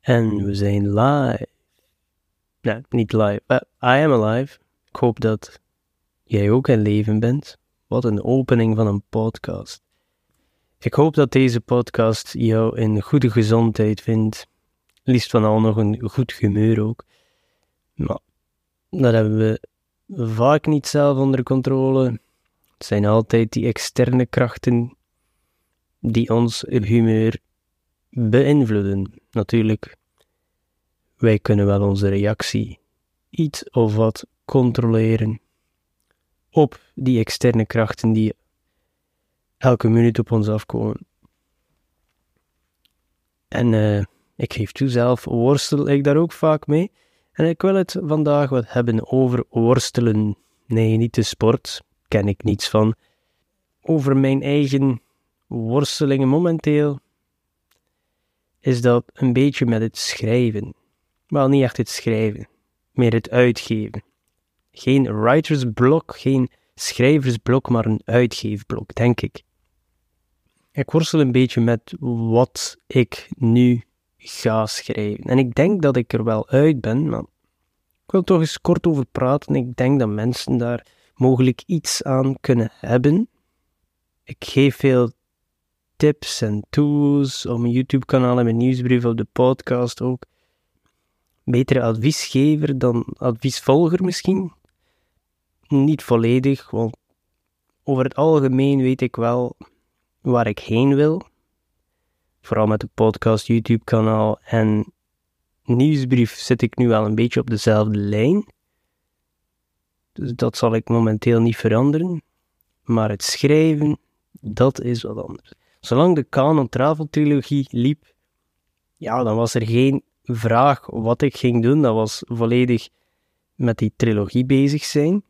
En we zijn live. Nee, niet live. Uh, I am alive. Ik hoop dat jij ook in leven bent. Wat een opening van een podcast. Ik hoop dat deze podcast jou in goede gezondheid vindt. Liefst van al nog een goed humeur ook. Maar dat hebben we vaak niet zelf onder controle. Het zijn altijd die externe krachten die ons humeur beïnvloeden. Natuurlijk, wij kunnen wel onze reactie iets of wat controleren op die externe krachten die elke minuut op ons afkomen. En uh, ik geef toe, zelf worstel ik daar ook vaak mee. En ik wil het vandaag wat hebben over worstelen. Nee, niet de sport, ken ik niets van. Over mijn eigen worstelingen momenteel is dat een beetje met het schrijven. Wel, niet echt het schrijven, meer het uitgeven. Geen writersblok, geen schrijversblok, maar een uitgeefblok, denk ik. Ik worstel een beetje met wat ik nu ga schrijven. En ik denk dat ik er wel uit ben, maar ik wil toch eens kort over praten. Ik denk dat mensen daar mogelijk iets aan kunnen hebben. Ik geef veel tips en tools op mijn YouTube-kanaal en mijn nieuwsbrief op de podcast ook. Betere adviesgever dan adviesvolger misschien. Niet volledig, want over het algemeen weet ik wel waar ik heen wil. Vooral met de podcast, YouTube-kanaal en nieuwsbrief zit ik nu wel een beetje op dezelfde lijn. Dus dat zal ik momenteel niet veranderen. Maar het schrijven, dat is wat anders. Zolang de Canon Travel trilogie liep, ja, dan was er geen vraag wat ik ging doen. Dat was volledig met die trilogie bezig zijn.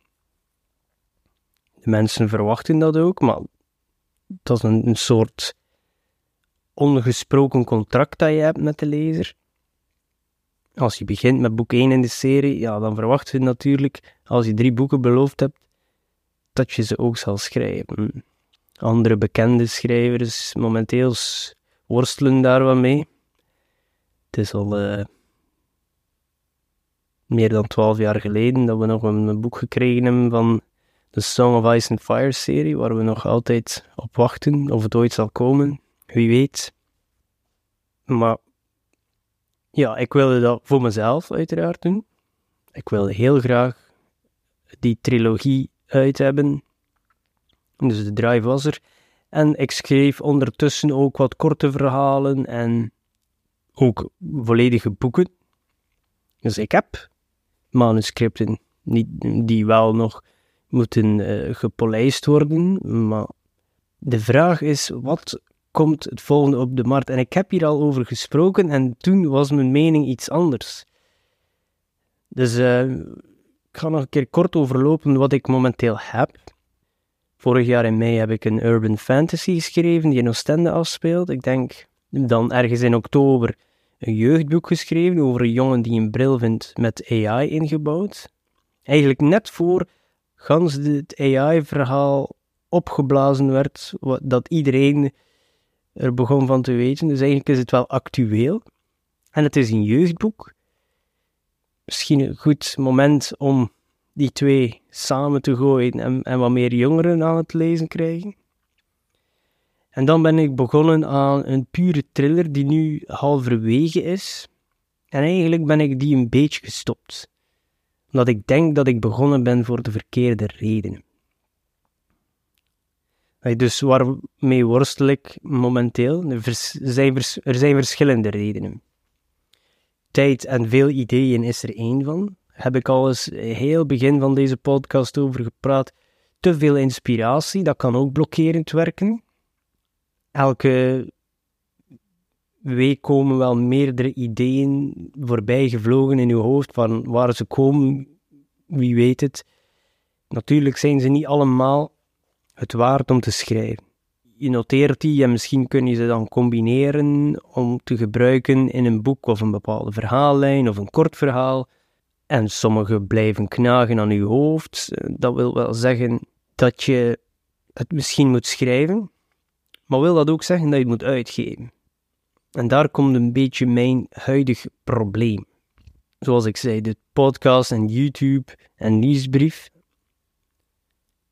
De mensen verwachten dat ook, maar dat is een, soort ongesproken contract dat je hebt met de lezer. Als je begint met boek 1 in de serie, ja, dan verwacht je natuurlijk, als je drie boeken beloofd hebt, dat je ze ook zal schrijven. Andere bekende schrijvers momenteel worstelen daar wat mee. Het is al uh, meer dan twaalf jaar geleden dat we nog een boek gekregen hebben van de Song of Ice and Fire serie, waar we nog altijd op wachten of het ooit zal komen. Wie weet. Maar ja, ik wilde dat voor mezelf uiteraard doen. Ik wilde heel graag die trilogie uit hebben. Dus de drive was er. En ik schreef ondertussen ook wat korte verhalen en ook volledige boeken. Dus ik heb manuscripten die, wel nog moeten uh, gepolijst worden. Maar de vraag is, wat komt het volgende op de markt? En ik heb hier al over gesproken en toen was mijn mening iets anders. Dus uh, ik ga nog een keer kort overlopen wat ik momenteel heb. Vorig jaar in mei heb ik een urban fantasy geschreven die in Oostende afspeelt. Ik denk dan ergens in oktober een jeugdboek geschreven over een jongen die een bril vindt met AI ingebouwd. Eigenlijk net voor gans het AI-verhaal opgeblazen werd, dat iedereen er begon van te weten. Dus eigenlijk is het wel actueel. En het is een jeugdboek. Misschien een goed moment om die twee samen te gooien en, en wat meer jongeren aan het lezen krijgen. En dan ben ik begonnen aan een pure thriller die nu halverwege is. En eigenlijk ben ik die een beetje gestopt. Omdat ik denk dat ik begonnen ben voor de verkeerde redenen. Dus waarmee worstel ik momenteel? Er zijn, er zijn verschillende redenen. Tijd en veel ideeën is er één van heb ik al eens heel begin van deze podcast over gepraat. Te veel inspiratie, dat kan ook blokkerend werken. Elke week komen wel meerdere ideeën voorbij gevlogen in uw hoofd, van waar ze komen, wie weet het. Natuurlijk zijn ze niet allemaal het waard om te schrijven. Je noteert die en misschien kun je ze dan combineren om te gebruiken in een boek of een bepaalde verhaallijn of een kort verhaal en sommige blijven knagen aan je hoofd. Dat wil wel zeggen dat je het misschien moet schrijven, maar wil dat ook zeggen dat je het moet uitgeven. En daar komt een beetje mijn huidig probleem. Zoals ik zei, de podcast en YouTube en nieuwsbrief.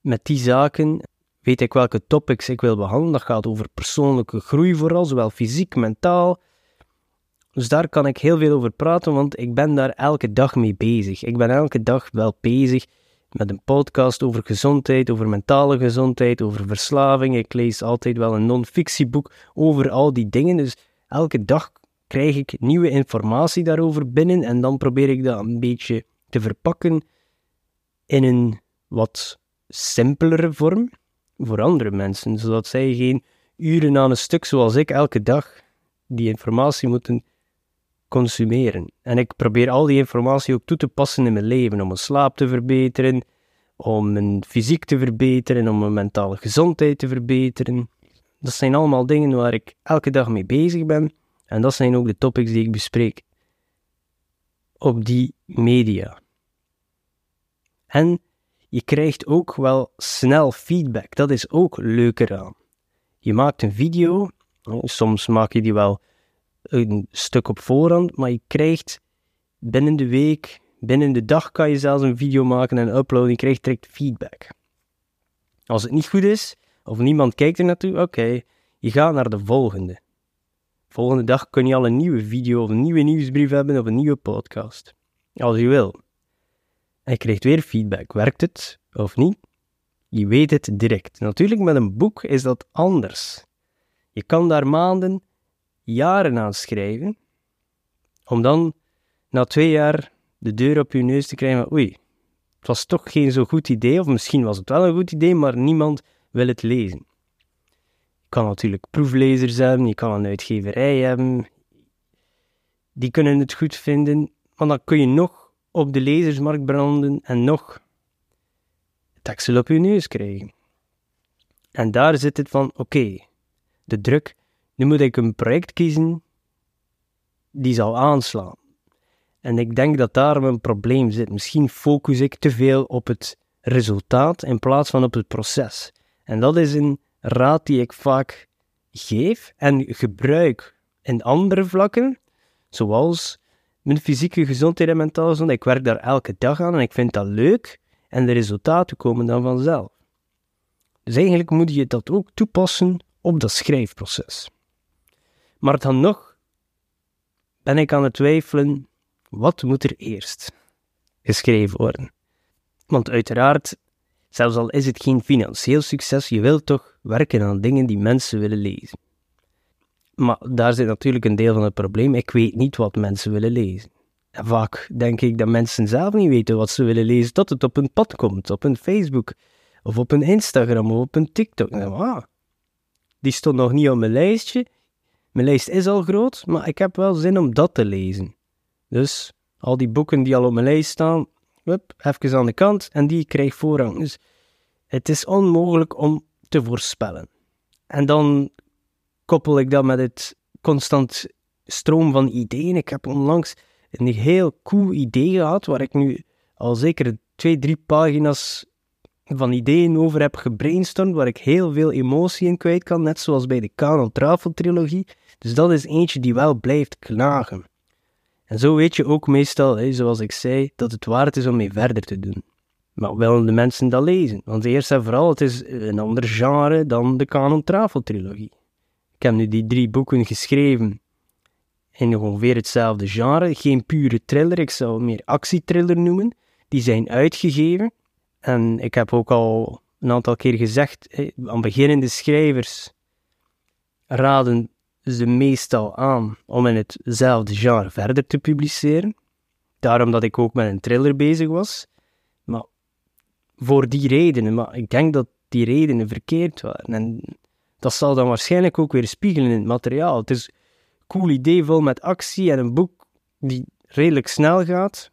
Met die zaken weet ik welke topics ik wil behandelen. Dat gaat over persoonlijke groei vooral, zowel fysiek, mentaal. Dus daar kan ik heel veel over praten, want ik ben daar elke dag mee bezig. Ik ben elke dag wel bezig met een podcast over gezondheid, over mentale gezondheid, over verslaving. Ik lees altijd wel een non-fictieboek over al die dingen. Dus elke dag krijg ik nieuwe informatie daarover binnen en dan probeer ik dat een beetje te verpakken in een wat simpelere vorm voor andere mensen, zodat zij geen uren aan een stuk zoals ik elke dag die informatie moeten consumeren. En ik probeer al die informatie ook toe te passen in mijn leven, om mijn slaap te verbeteren, om mijn fysiek te verbeteren, om mijn mentale gezondheid te verbeteren. Dat zijn allemaal dingen waar ik elke dag mee bezig ben. En dat zijn ook de topics die ik bespreek op die media. En je krijgt ook wel snel feedback. Dat is ook leuker aan. Je maakt een video, soms maak je die wel een stuk op voorhand, maar je krijgt binnen de week, binnen de dag kan je zelfs een video maken en uploaden. Je krijgt direct feedback. Als het niet goed is, of niemand kijkt er naartoe, oké, je gaat naar de volgende. Volgende dag kun je al een nieuwe video of een nieuwe nieuwsbrief hebben of een nieuwe podcast. Als je wil. En je krijgt weer feedback. Werkt het of niet? Je weet het direct. Natuurlijk, met een boek is dat anders. Je kan daar maanden, jaren aan schrijven, om dan na twee jaar de deur op je neus te krijgen oei, het was toch geen zo goed idee, of misschien was het wel een goed idee, maar niemand wil het lezen. Je kan natuurlijk proeflezers hebben, je kan een uitgeverij hebben, die kunnen het goed vinden, maar dan kun je nog op de lezersmarkt branden en nog teksten op je neus krijgen. En daar zit het van, oké, de druk, nu moet ik een project kiezen die zal aanslaan. En ik denk dat daar een probleem zit. Misschien focus ik te veel op het resultaat in plaats van op het proces. En dat is een raad die ik vaak geef en gebruik in andere vlakken, zoals mijn fysieke gezondheid en mentale gezondheid. Ik werk daar elke dag aan en ik vind dat leuk en de resultaten komen dan vanzelf. Dus eigenlijk moet je dat ook toepassen op dat schrijfproces. Maar dan nog ben ik aan het twijfelen, wat moet er eerst geschreven worden? Want uiteraard, zelfs al is het geen financieel succes, je wilt toch werken aan dingen die mensen willen lezen. Maar daar zit natuurlijk een deel van het probleem. Ik weet niet wat mensen willen lezen. En vaak denk ik dat mensen zelf niet weten wat ze willen lezen, tot het op hun pad komt, op hun Facebook, of op hun Instagram, of op hun TikTok. Nou, ah, die stond nog niet op mijn lijstje. Mijn lijst is al groot, maar ik heb wel zin om dat te lezen. Dus al die boeken die al op mijn lijst staan, hup, even aan de kant en die krijg voorrang. Dus het is onmogelijk om te voorspellen. En dan koppel ik dat met het constant stroom van ideeën. Ik heb onlangs een heel cool idee gehad, waar ik nu al zeker twee, drie pagina's van ideeën over heb gebrainstormd, waar ik heel veel emotie in kwijt kan, net zoals bij de Canon Travel trilogie. Dus dat is eentje die wel blijft knagen. En zo weet je ook meestal, zoals ik zei, dat het waard is om mee verder te doen. Maar willen de mensen dat lezen? Want eerst en vooral, het is een ander genre dan de Canon Travel trilogie. Ik heb nu die drie boeken geschreven in ongeveer hetzelfde genre. Geen pure thriller, ik zou het meer actietriller noemen. Die zijn uitgegeven. En ik heb ook al een aantal keer gezegd, aan beginnende schrijvers raden ze meestal aan om in hetzelfde genre verder te publiceren. Daarom dat ik ook met een thriller bezig was. Maar voor die redenen, maar ik denk dat die redenen verkeerd waren. En dat zal dan waarschijnlijk ook weer spiegelen in het materiaal. Het is een cool idee vol met actie en een boek die redelijk snel gaat,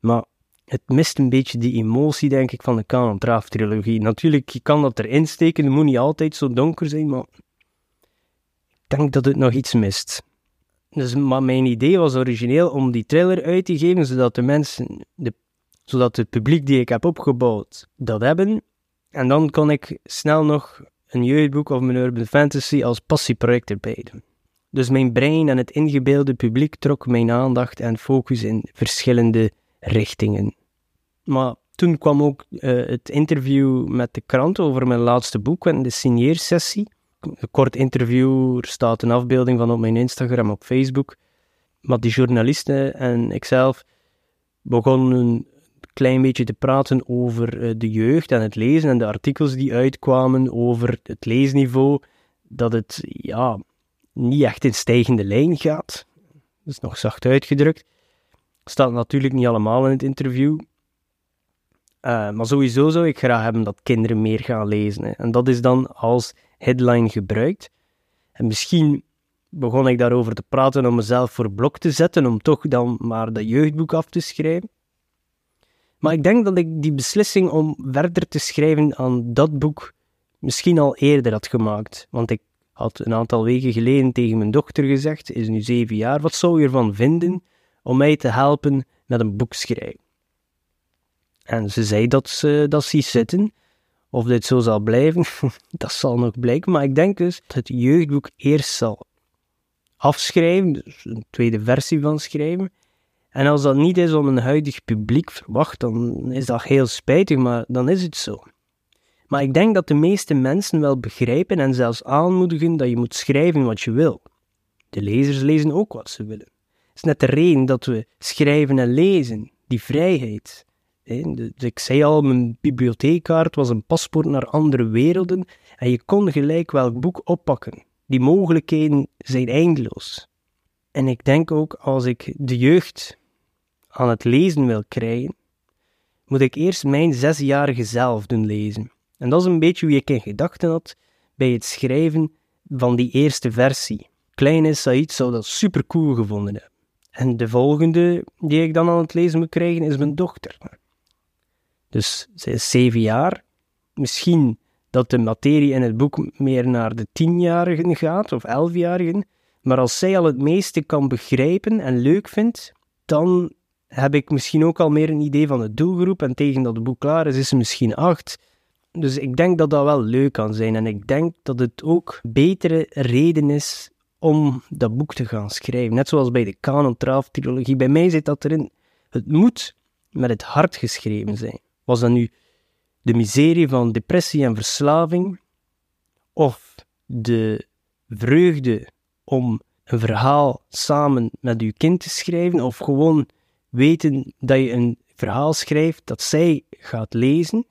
maar het mist een beetje die emotie, denk ik, van de Canon Traaf trilogie. Natuurlijk, je kan dat erin steken, het moet niet altijd zo donker zijn, maar denk dat het nog iets mist. Dus maar mijn idee was origineel om die trailer uit te geven, zodat de mensen, de, zodat het publiek die ik heb opgebouwd, dat hebben. En dan kon ik snel nog een jeugdboek of mijn urban fantasy als passieproject erbij doen. Dus mijn brein en het ingebeelde publiek trok mijn aandacht en focus in verschillende richtingen. Maar toen kwam ook uh, het interview met de krant over mijn laatste boek en de signeersessie. Een kort interview, er staat een afbeelding van op mijn Instagram, op Facebook. Maar die journalisten en ikzelf begonnen een klein beetje te praten over uh, de jeugd en het lezen en de artikels die uitkwamen over het leesniveau. Dat het, ja, niet echt in stijgende lijn gaat. Dat is nog zacht uitgedrukt. Staat natuurlijk niet allemaal in het interview. Uh, maar sowieso zou ik graag hebben dat kinderen meer gaan lezen. Hè. En dat is dan als headline gebruikt. En misschien begon ik daarover te praten om mezelf voor blok te zetten, om toch dan maar dat jeugdboek af te schrijven. Maar ik denk dat ik die beslissing om verder te schrijven aan dat boek misschien al eerder had gemaakt. Want ik had een aantal weken geleden tegen mijn dochter gezegd, is nu zeven jaar, wat zou je ervan vinden om mij te helpen met een boek schrijven? En ze zei dat ze dat ziet zitten. Of dit zo zal blijven, dat zal nog blijken. Maar ik denk dus dat het jeugdboek eerst zal afschrijven, dus een tweede versie van schrijven. En als dat niet is om een huidig publiek verwacht, dan is dat heel spijtig, maar dan is het zo. Maar ik denk dat de meeste mensen wel begrijpen en zelfs aanmoedigen dat je moet schrijven wat je wil. De lezers lezen ook wat ze willen. Het is net de reden dat we schrijven en lezen, die vrijheid. Ik zei al, mijn bibliotheekkaart was een paspoort naar andere werelden en je kon gelijk welk boek oppakken. Die mogelijkheden zijn eindeloos. En ik denk ook, als ik de jeugd aan het lezen wil krijgen, moet ik eerst mijn zesjarige zelf doen lezen. En dat is een beetje hoe ik in gedachten had bij het schrijven van die eerste versie. Kleine Said zou dat super cool gevonden hebben. En de volgende die ik dan aan het lezen moet krijgen is mijn dochter. Dus zij is zeven jaar. Misschien dat de materie in het boek meer naar de tienjarigen gaat of elfjarigen. Maar als zij al het meeste kan begrijpen en leuk vindt, dan heb ik misschien ook al meer een idee van de doelgroep. En tegen dat het boek klaar is, is ze misschien acht. Dus ik denk dat dat wel leuk kan zijn. En ik denk dat het ook betere reden is om dat boek te gaan schrijven. Net zoals bij de Canon Traaf trilogie. Bij mij zit dat erin. Het moet met het hart geschreven zijn. Was dat nu de miserie van depressie en verslaving? Of de vreugde om een verhaal samen met uw kind te schrijven? Of gewoon weten dat je een verhaal schrijft dat zij gaat lezen?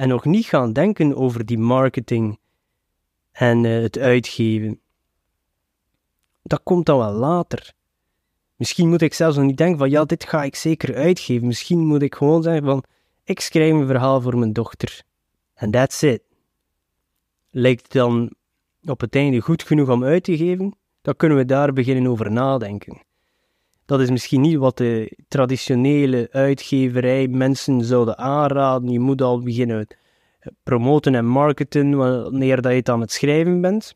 en nog niet gaan denken over die marketing en uh, het uitgeven. Dat komt dan wel later. Misschien moet ik zelfs nog niet denken van ja, dit ga ik zeker uitgeven. Misschien moet ik gewoon zeggen van ik schrijf een verhaal voor mijn dochter. En that's it. Lijkt het dan op het einde goed genoeg om uit te geven? Dan kunnen we daar beginnen over nadenken. Dat is misschien niet wat de traditionele uitgeverij mensen zouden aanraden. Je moet al beginnen promoten en marketen wanneer dat je het aan het schrijven bent.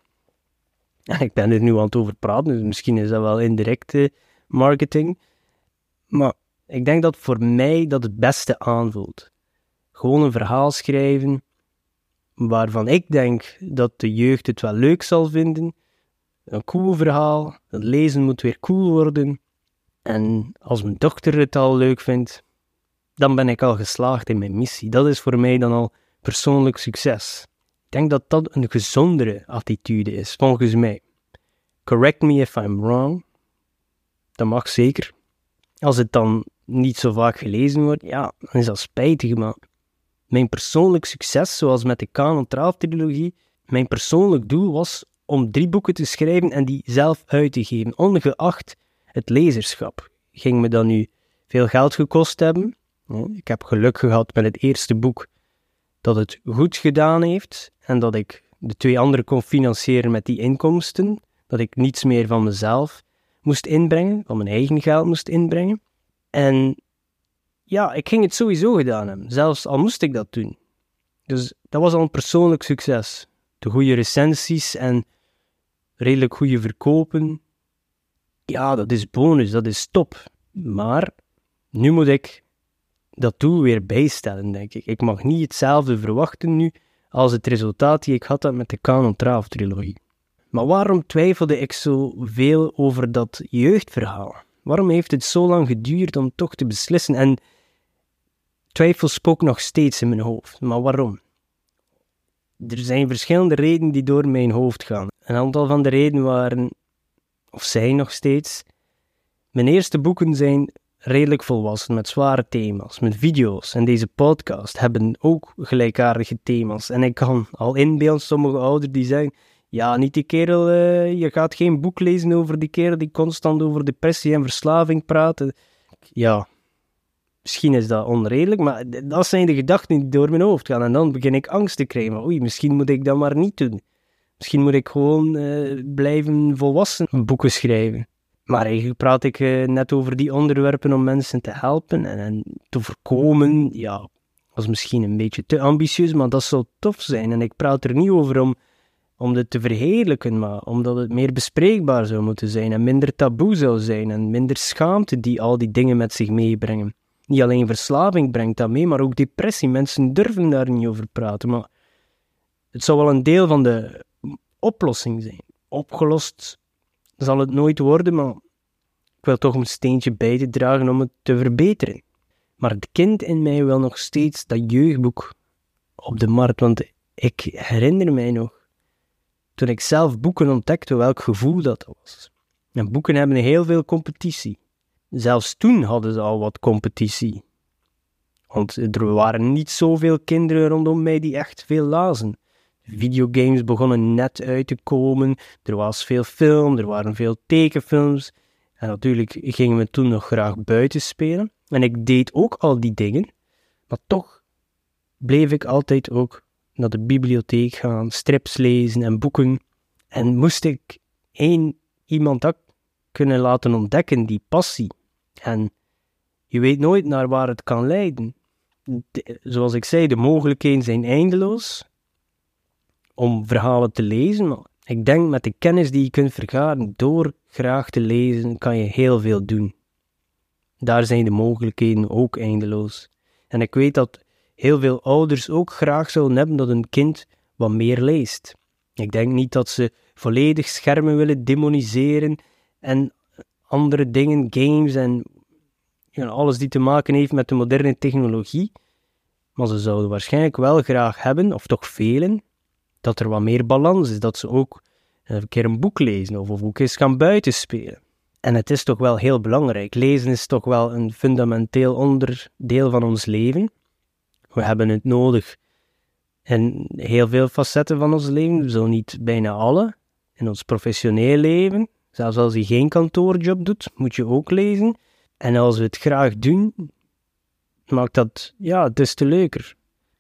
ik ben er nu aan het over praten, dus misschien is dat wel indirecte marketing. Maar ik denk dat voor mij dat het beste aanvoelt. Gewoon een verhaal schrijven waarvan ik denk dat de jeugd het wel leuk zal vinden. Een cool verhaal, het lezen moet weer cool worden. En als mijn dochter het al leuk vindt, dan ben ik al geslaagd in mijn missie. Dat is voor mij dan al persoonlijk succes. Ik denk dat dat een gezondere attitude is, volgens mij. Correct me if I'm wrong. Dat mag zeker. Als het dan niet zo vaak gelezen wordt, ja, dan is dat spijtig, maar mijn persoonlijk succes, zoals met de Canon Traaf trilogie, mijn persoonlijk doel was om drie boeken te schrijven en die zelf uit te geven, ongeacht het lezerschap. Ging me dat nu veel geld gekost hebben? Ik heb geluk gehad met het eerste boek dat het goed gedaan heeft en dat ik de twee anderen kon financieren met die inkomsten, dat ik niets meer van mezelf moest inbrengen, van mijn eigen geld moest inbrengen. En ja, ik ging het sowieso gedaan hebben, zelfs al moest ik dat doen. Dus dat was al een persoonlijk succes. De goede recensies en redelijk goede verkopen, ja, dat is bonus, dat is top. Maar nu moet ik dat doel weer bijstellen, denk ik. Ik mag niet hetzelfde verwachten nu als het resultaat die ik had met de Canon Traaf trilogie. Maar waarom twijfelde ik zo veel over dat jeugdverhaal? Waarom heeft het zo lang geduurd om toch te beslissen? En twijfel spook nog steeds in mijn hoofd. Maar waarom? Er zijn verschillende redenen die door mijn hoofd gaan. Een aantal van de redenen waren, of zijn nog steeds, mijn eerste boeken zijn redelijk volwassen, met zware thema's, met video's. En deze podcast hebben ook gelijkaardige thema's. En ik kan al inbeelden sommige ouders die zeggen, ja, niet die kerel, uh, je gaat geen boek lezen over die kerel die constant over depressie en verslaving praat. Ja, misschien is dat onredelijk, maar dat zijn de gedachten die door mijn hoofd gaan. En dan begin ik angst te krijgen. Oei, misschien moet ik dat maar niet doen. Misschien moet ik gewoon uh, blijven volwassen boeken schrijven. Maar eigenlijk praat ik net over die onderwerpen om mensen te helpen en, en te voorkomen. Ja, is misschien een beetje te ambitieus, maar dat zou tof zijn. En ik praat er niet over om, om het te verheerlijken, maar omdat het meer bespreekbaar zou moeten zijn en minder taboe zou zijn en minder schaamte die al die dingen met zich meebrengen. Niet alleen verslaving brengt dat mee, maar ook depressie. Mensen durven daar niet over praten, maar het zou wel een deel van de oplossing zijn. Opgelost zal het nooit worden, maar ik wil toch een steentje bij te dragen om het te verbeteren. Maar het kind in mij wil nog steeds dat jeugdboek op de markt, want ik herinner mij nog, toen ik zelf boeken ontdekte, welk gevoel dat was. En boeken hebben heel veel competitie. Zelfs toen hadden ze al wat competitie. Want er waren niet zoveel kinderen rondom mij die echt veel lazen. Videogames begonnen net uit te komen, er was veel film, er waren veel tekenfilms. En natuurlijk gingen we toen nog graag buiten spelen. En ik deed ook al die dingen, maar toch bleef ik altijd ook naar de bibliotheek gaan, strips lezen en boeken. En moest ik één iemand dat kunnen laten ontdekken, die passie. En je weet nooit naar waar het kan leiden. zoals ik zei, de mogelijkheden zijn eindeloos om verhalen te lezen. Maar ik denk met de kennis die je kunt vergaren door graag te lezen, kan je heel veel doen. Daar zijn de mogelijkheden ook eindeloos. En ik weet dat heel veel ouders ook graag zouden hebben dat een kind wat meer leest. Ik denk niet dat ze volledig schermen willen demoniseren en andere dingen, games en alles die te maken heeft met de moderne technologie. Maar ze zouden waarschijnlijk wel graag hebben, of toch velen, dat er wat meer balans is. Dat ze ook een keer een boek lezen of, of ook eens gaan buiten spelen. En het is toch wel heel belangrijk. Lezen is toch wel een fundamenteel onderdeel van ons leven. We hebben het nodig in heel veel facetten van ons leven, zo niet bijna alle. In ons professioneel leven, zelfs als je geen kantoorjob doet, moet je ook lezen. En als we het graag doen, maakt dat ja, des te leuker.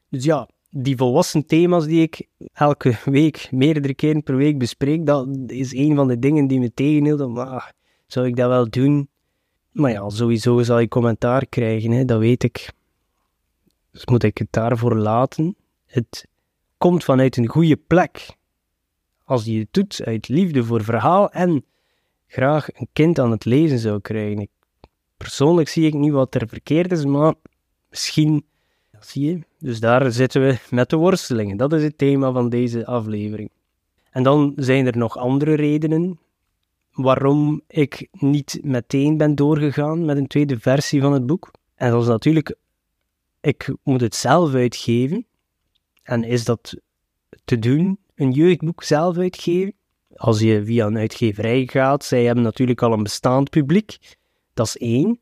Dus ja, die volwassen thema's die ik elke week, meerdere keren per week bespreek, dat is een van de dingen die me tegenhielden. Maar zou ik dat wel doen? Maar ja, sowieso zal je commentaar krijgen, hè, dat weet ik. Dus moet ik het daarvoor laten. Het komt vanuit een goede plek. Als je het doet uit liefde voor verhaal en graag een kind aan het lezen zou krijgen. persoonlijk zie ik niet wat er verkeerd is, maar misschien zie je. Dus daar zitten we met de worstelingen. Dat is het thema van deze aflevering. En dan zijn er nog andere redenen waarom ik niet meteen ben doorgegaan met een tweede versie van het boek. En dat is natuurlijk, ik moet het zelf uitgeven. En is dat te doen, een jeugdboek zelf uitgeven? Als je via een uitgeverij gaat, zij hebben natuurlijk al een bestaand publiek. Dat is één.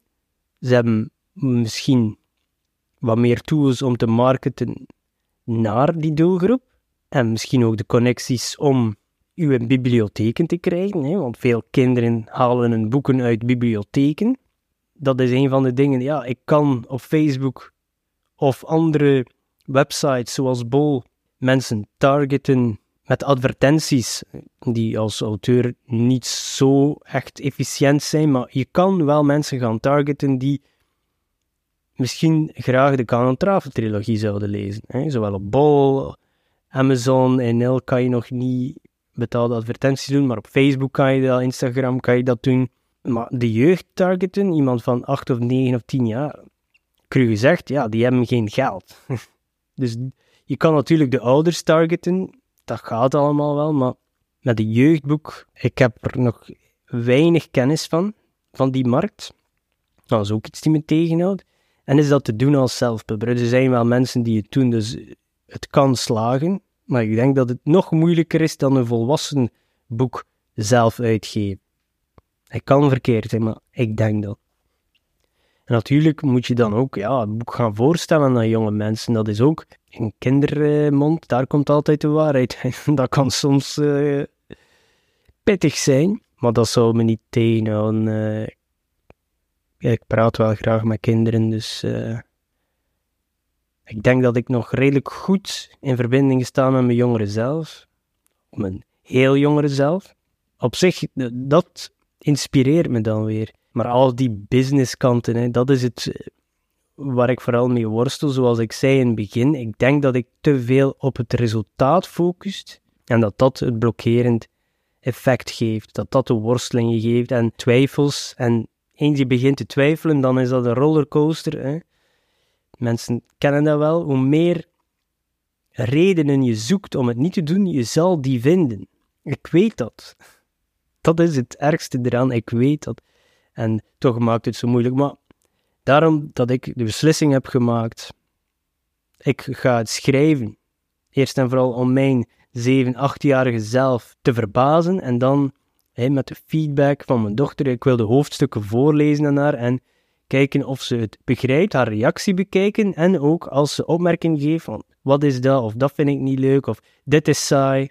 Ze hebben misschien wat meer tools om te marketen naar die doelgroep. En misschien ook de connecties om uw bibliotheken te krijgen. Hè? Want veel kinderen halen hun boeken uit bibliotheken. Dat is een van de dingen. Ja, ik kan op Facebook of andere websites zoals Bol mensen targeten met advertenties die als auteur niet zo echt efficiënt zijn, maar je kan wel mensen gaan targeten die misschien graag de Canon Travel trilogie zouden lezen. Hè? Zowel op Bol, Amazon, NL kan je nog niet betaalde advertenties doen, maar op Facebook kan je dat, Instagram kan je dat doen. Maar de jeugd targeten, iemand van 8 of 9 of 10 jaar, cru gezegd, ja, die hebben geen geld. dus je kan natuurlijk de ouders targeten, dat gaat allemaal wel, maar met een jeugdboek. Ik heb er nog weinig kennis van, van die markt. Dat is ook iets die me tegenhoudt. En is dat te doen als zelfpubber. Er zijn wel mensen die het doen, dus het kan slagen. Maar ik denk dat het nog moeilijker is dan een volwassen boek zelf uitgeven. Het kan verkeerd zijn, maar ik denk dat. Natuurlijk moet je dan ook ja, het boek gaan voorstellen aan jonge mensen. Dat is ook in kindermond, daar komt altijd de waarheid. dat kan soms uh, pittig zijn, maar dat zou me niet tegenhouden. Uh, ik praat wel graag met kinderen, dus uh, ik denk dat ik nog redelijk goed in verbinding sta met mijn jongeren zelf. Mijn heel jongeren zelf. Op zich, dat inspireert me dan weer. Maar al die businesskanten, hè, dat is het eh, waar ik vooral mee worstel. Zoals ik zei in het begin, ik denk dat ik te veel op het resultaat focust en dat dat het blokkerend effect geeft. Dat dat de worstelingen geeft en twijfels. En eens je begint te twijfelen, dan is dat een rollercoaster. Hè. Mensen kennen dat wel. Hoe meer redenen je zoekt om het niet te doen, je zal die vinden. Ik weet dat. Dat is het ergste eraan, ik weet dat. En toch maakt het zo moeilijk. Maar daarom dat ik de beslissing heb gemaakt, ik ga het schrijven. Eerst en vooral om mijn 7, 8-jarige zelf te verbazen en dan met de feedback van mijn dochter, ik wil de hoofdstukken voorlezen aan haar en kijken of ze het begrijpt, haar reactie bekijken en ook als ze opmerking geeft van wat is dat of dat vind ik niet leuk of dit is saai.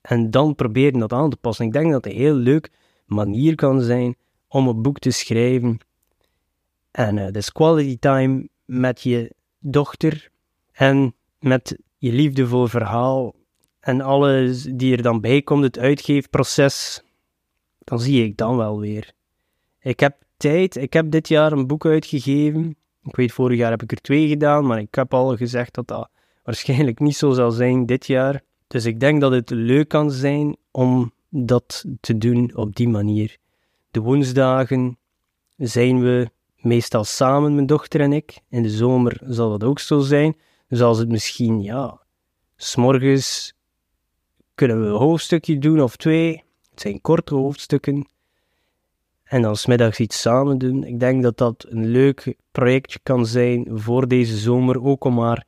En dan proberen dat aan te passen. Ik denk dat het heel leuk manier kan zijn om een boek te schrijven. En uh, dus quality time met je dochter en met je liefdevol verhaal en alles die er dan bij komt, het uitgeefproces, dan zie ik dan wel weer. Ik heb tijd, ik heb dit jaar een boek uitgegeven. Ik weet, vorig jaar heb ik er twee gedaan, maar ik heb al gezegd dat dat waarschijnlijk niet zo zal zijn dit jaar. Dus ik denk dat het leuk kan zijn om dat te doen op die manier. De woensdagen zijn we meestal samen, mijn dochter en ik. In de zomer zal dat ook zo zijn. Dus als het misschien, ja, s'morgens kunnen we een hoofdstukje doen of twee. Het zijn korte hoofdstukken. En dan smiddags iets samen doen. Ik denk dat dat een leuk projectje kan zijn voor deze zomer. Ook om haar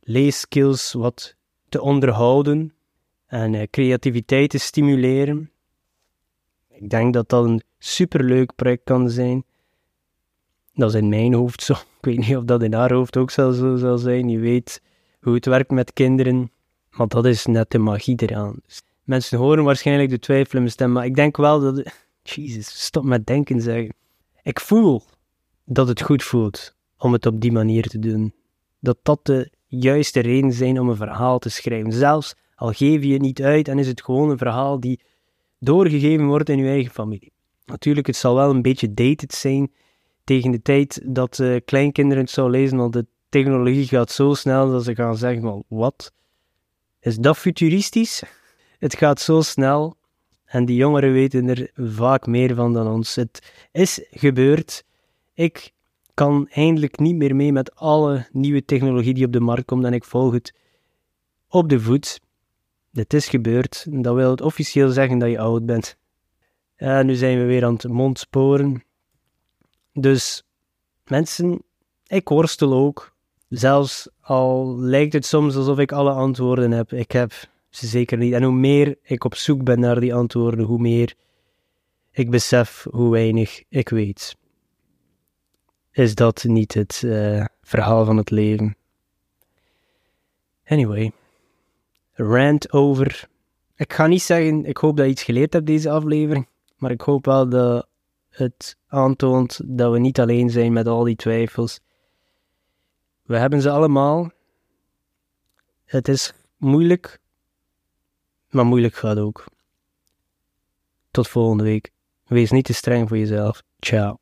leeskills wat te onderhouden en uh, creativiteit te stimuleren. Ik denk dat dat een superleuk project kan zijn. Dat is in mijn hoofd zo. Ik weet niet of dat in haar hoofd ook zo zal zijn. Je weet hoe het werkt met kinderen. Maar dat is net de magie eraan. Dus mensen horen waarschijnlijk de twijfel in mijn stem, maar ik denk wel dat... Jezus, stop met denken zeggen. Ik voel dat het goed voelt om het op die manier te doen. Dat dat de juiste reden zijn om een verhaal te schrijven. Zelfs al geef je het niet uit en is het gewoon een verhaal die doorgegeven wordt in je eigen familie. Natuurlijk, het zal wel een beetje dated zijn tegen de tijd dat uh, kleinkinderen het zou lezen, want de technologie gaat zo snel dat ze gaan zeggen van, wat? Is dat futuristisch? Het gaat zo snel en die jongeren weten er vaak meer van dan ons. Het is gebeurd. Ik kan eindelijk niet meer mee met alle nieuwe technologie die op de markt komt en ik volg het op de voet. Het is gebeurd. Dat wil het officieel zeggen dat je oud bent. En nu zijn we weer aan het mondsporen. Dus mensen, ik worstel ook. Zelfs al lijkt het soms alsof ik alle antwoorden heb. Ik heb ze zeker niet. En hoe meer ik op zoek ben naar die antwoorden, hoe meer ik besef hoe weinig ik weet. Is dat niet het uh, verhaal van het leven? Anyway, rant over. Ik ga niet zeggen, ik hoop dat je iets geleerd hebt deze aflevering, maar ik hoop wel dat het aantoont dat we niet alleen zijn met al die twijfels. We hebben ze allemaal. Het is moeilijk, maar moeilijk gaat ook. Tot volgende week. Wees niet te streng voor jezelf. Ciao.